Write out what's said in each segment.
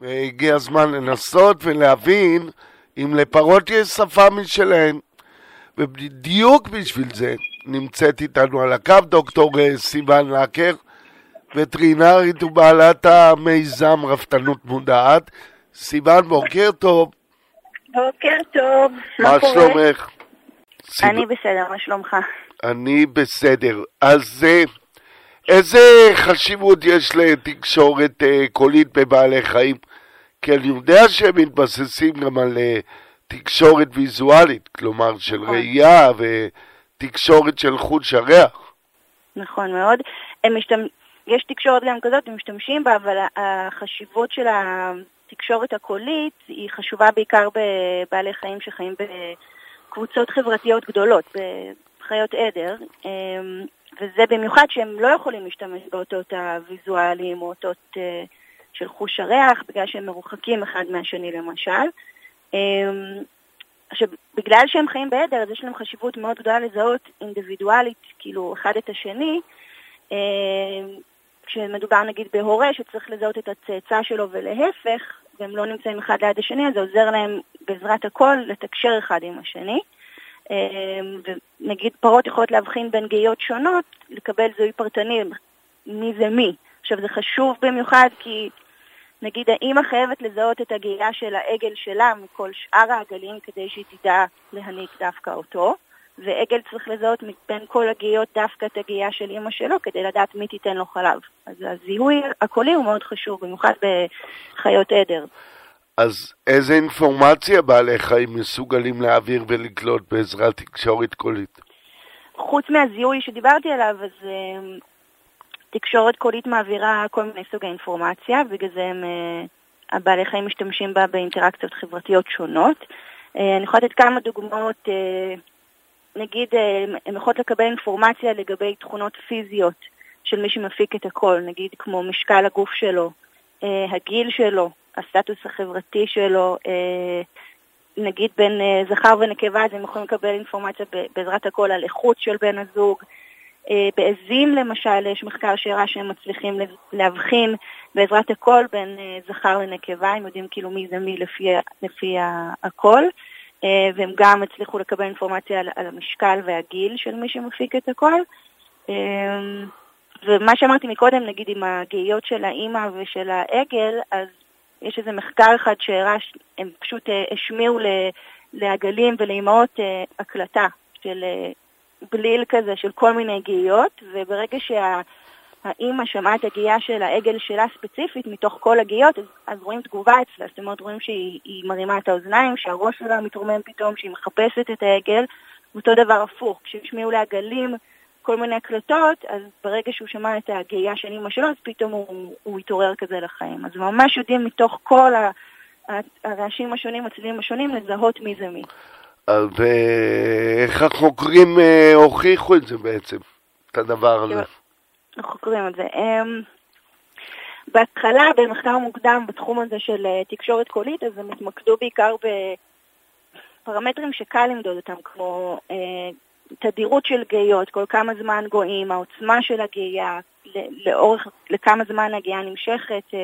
והגיע הזמן לנסות ולהבין אם לפרות יש שפה משלהן. ובדיוק בשביל זה נמצאת איתנו על הקו דוקטור אה, סיוון לקר, וטרינרית ובעלת המיזם רפתנות מודעת. סיוון, בוקר טוב. בוקר טוב, מה מה קורה? שלומך? אני בסדר, מה שלומך? אני בסדר. אז אה, איזה חשיבות יש לתקשורת אה, קולית בבעלי חיים? כי אני יודע שהם מתבססים גם על אה, תקשורת ויזואלית, כלומר של נכון. ראייה ותקשורת של חוש הריח. נכון מאוד. הם משתמ... יש תקשורת גם כזאת, הם משתמשים בה, אבל החשיבות של התקשורת הקולית היא חשובה בעיקר בבעלי חיים שחיים בקבוצות חברתיות גדולות, בחיות עדר, אמ, וזה במיוחד שהם לא יכולים להשתמש באותות הוויזואליים או אותות אה, של חוש הריח, בגלל שהם מרוחקים אחד מהשני למשל. אמ, עכשיו, בגלל שהם חיים בעדר, אז יש להם חשיבות מאוד גדולה לזהות אינדיבידואלית, כאילו, אחד את השני. אה, כשמדובר נגיד בהורה שצריך לזהות את הצאצא שלו ולהפך, והם לא נמצאים אחד ליד השני, אז זה עוזר להם בעזרת הכל לתקשר אחד עם השני. אה, ונגיד פרות יכולות להבחין בין גאיות שונות, לקבל זיהוי פרטני מי זה מי. עכשיו זה חשוב במיוחד כי נגיד האימא חייבת לזהות את הגאייה של העגל שלה מכל שאר העגלים כדי שהיא תדע להניק דווקא אותו, ועגל צריך לזהות מבין כל הגאיות דווקא את הגאייה של אימא שלו כדי לדעת מי תיתן לו חלב. אז הזיהוי הקולי הוא מאוד חשוב, במיוחד בחיות עדר. אז איזה אינפורמציה בעלי חיים מסוגלים להעביר ולקלוט בעזרת תקשורת קולית? חוץ מהזיהוי שדיברתי עליו, אז אה, תקשורת קולית מעבירה כל מיני סוגי אינפורמציה, בגלל זה הם, אה, הבעלי חיים משתמשים בה באינטראקציות חברתיות שונות. אה, אני יכולה לתת כמה דוגמאות, אה, נגיד אה, הם יכולות לקבל אינפורמציה לגבי תכונות פיזיות של מי שמפיק את הכל, נגיד כמו משקל הגוף שלו, אה, הגיל שלו, הסטטוס החברתי שלו, אה, נגיד בין אה, זכר ונקבה, אז הם יכולים לקבל אינפורמציה בעזרת הכל על איכות של בן הזוג. אה, בעזים למשל, יש מחקר שהראה שהם מצליחים להבחין בעזרת הכל בין אה, זכר לנקבה, הם יודעים כאילו מי זה מי לפי, לפי ה- הכל, אה, והם גם הצליחו לקבל אינפורמציה על, על המשקל והגיל של מי שמפיק את. אה, ומה שאמרתי מקודם, נגיד עם הגאיות של האימא ושל העגל, אז יש איזה מחקר אחד שהראה שהם פשוט השמיעו לעגלים ולאימהות הקלטה של בליל כזה של כל מיני גאיות, וברגע שהאימא שמעה את הגאייה של העגל שלה ספציפית מתוך כל הגאיות, אז, אז רואים תגובה אצלה, זאת אומרת רואים שהיא היא מרימה את האוזניים, שהראש שלה מתרומם פתאום, שהיא מחפשת את העגל, ואותו דבר הפוך, כשהשמיעו לעגלים כל מיני הקלטות, אז ברגע שהוא שמע את הגאייה של אימא שלו, אז פתאום הוא, הוא התעורר כזה לחיים. אז ממש יודעים מתוך כל ה... הרעשים השונים, הצלילים השונים, לזהות מי זה מי. אז, ואיך החוקרים אה, הוכיחו את זה בעצם, את הדבר הזה? חוקרים את זה. Um, בהתחלה, במחקר מוקדם בתחום הזה של uh, תקשורת קולית, אז הם התמקדו בעיקר בפרמטרים שקל למדוד אותם, כמו תדירות של גאיות, כל כמה זמן גויים, העוצמה של הגאייה, לאורך, לכמה זמן הגאייה נמשכת,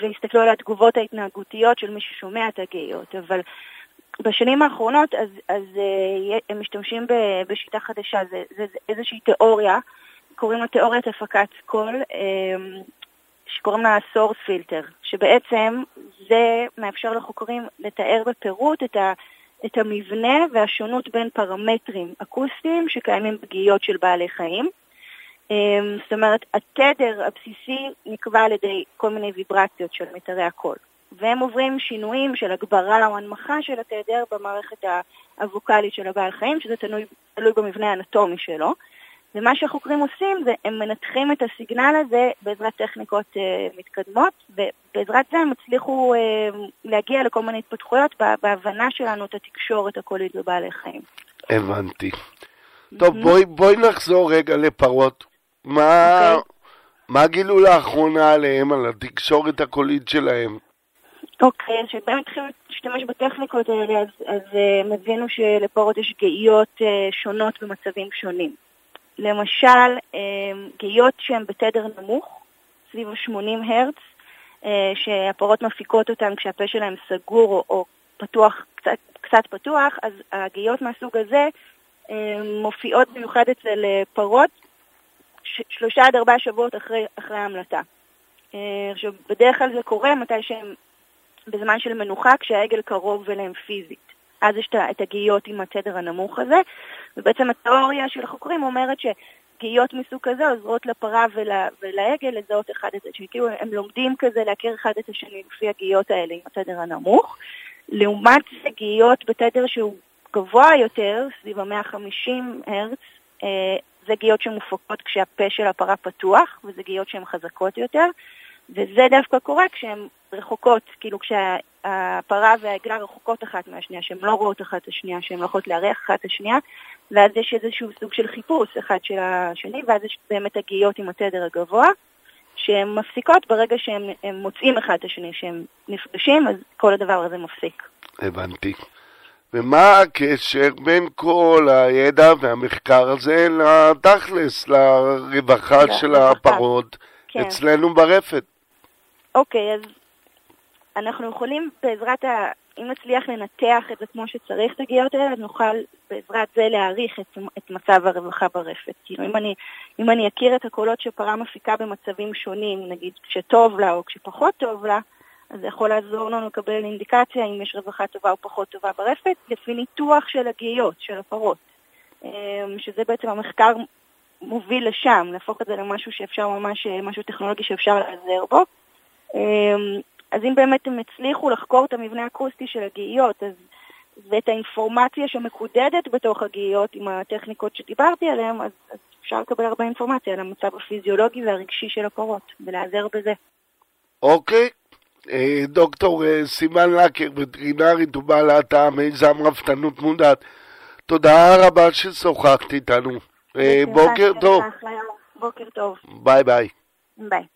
והסתכלו על התגובות ההתנהגותיות של מי ששומע את הגאיות. אבל בשנים האחרונות אז, אז uh, הם משתמשים בשיטה חדשה, זה, זה, זה איזושהי תיאוריה, קוראים לה תיאוריית הפקת קול, um, שקוראים לה source filter, שבעצם זה מאפשר לחוקרים לתאר בפירוט את, ה, את המבנה והשונות בין פרמטרים אקוסטיים שקיימים פגיעות של בעלי חיים. Um, זאת אומרת, התדר הבסיסי נקבע על ידי כל מיני ויברציות של מיתרי הקול. והם עוברים שינויים של הגברה או הנמכה של התדר במערכת הווקאלית של הבעל חיים, שזה תלוי, תלוי במבנה האנטומי שלו. ומה שהחוקרים עושים זה הם מנתחים את הסיגנל הזה בעזרת טכניקות uh, מתקדמות, ובעזרת זה הם הצליחו uh, להגיע לכל מיני התפתחויות בהבנה שלנו את התקשורת הקולית בבעלי חיים. הבנתי. טוב, בואי, בואי נחזור רגע לפרות. מה, אוקיי. מה גילו לאחרונה עליהם, על התקשורת הקולית שלהם? אוקיי, כשבהם התחילו להשתמש בטכניקות האלה, אז, אז אה, הם הבינו שלפרות יש גאיות אה, שונות במצבים שונים. למשל, אה, גאיות שהן בתדר נמוך, סביב ה-80 הרץ, שהפרות מפיקות אותן כשהפה שלהן סגור או, או פתוח, קצת, קצת פתוח, אז הגיות מהסוג הזה מופיעות במיוחד אצל פרות שלושה עד ארבעה שבועות אחרי, אחרי ההמלטה. עכשיו, בדרך כלל זה קורה מתי שהם בזמן של מנוחה, כשהעגל קרוב אליהם פיזית. אז יש את הגיות עם התדר הנמוך הזה, ובעצם התיאוריה של החוקרים אומרת שגיות מסוג כזה עוזרות לפרה ולה, ולעגל לזהות אחד את השני. כאילו הם לומדים כזה להכיר אחד את השני לפי הגיות האלה עם התדר הנמוך. לעומת זה גיות בתדר שהוא גבוה יותר, סביב ה-150 הרץ, אה, זה גיות שמופקות כשהפה של הפרה פתוח, וזה גיות שהן חזקות יותר. וזה דווקא קורה כשהן רחוקות, כאילו כשהפרה והעגלה רחוקות אחת מהשנייה, שהן לא רואות אחת את השנייה, שהן לא יכולות לארח אחת את השנייה, ואז יש איזשהו סוג של חיפוש אחד של השני, ואז יש באמת הגיות עם התדר הגבוה, שהן מפסיקות ברגע שהם מוצאים אחד את השני, שהם נפגשים, אז כל הדבר הזה מפסיק. הבנתי. ומה הקשר בין כל הידע והמחקר הזה לתכלס, לרווחה של הפרות כן. אצלנו ברפת? אוקיי, אז אנחנו יכולים בעזרת ה... אם נצליח לנתח את זה כמו שצריך את הגיאות האלה, אז נוכל בעזרת זה להעריך את, את מצב הרווחה ברפת. כאילו, אם אני, אם אני אכיר את הקולות שפרה מפיקה במצבים שונים, נגיד כשטוב לה או כשפחות טוב לה, אז זה יכול לעזור לנו לקבל אינדיקציה אם יש רווחה טובה או פחות טובה ברפת, לפי ניתוח של הגיאות, של הפרות. אמ, שזה בעצם המחקר מוביל לשם, להפוך את זה למשהו שאפשר ממש, משהו טכנולוגי שאפשר להיעזר בו. אז אם באמת הם הצליחו לחקור את המבנה האקוסטי של הגאיות, אז, ואת האינפורמציה שמקודדת בתוך הגאיות עם הטכניקות שדיברתי עליהן, אז, אז אפשר לקבל הרבה אינפורמציה על המצב הפיזיולוגי והרגשי של הפרות, ולהיעזר בזה. אוקיי. אה, דוקטור אה, סימן לקר, וטרינרית ובעלת המיזם רפתנות מודעת, תודה רבה ששוחחת איתנו. אה, בוקר טוב. בוקר טוב. ביי ביי. ביי.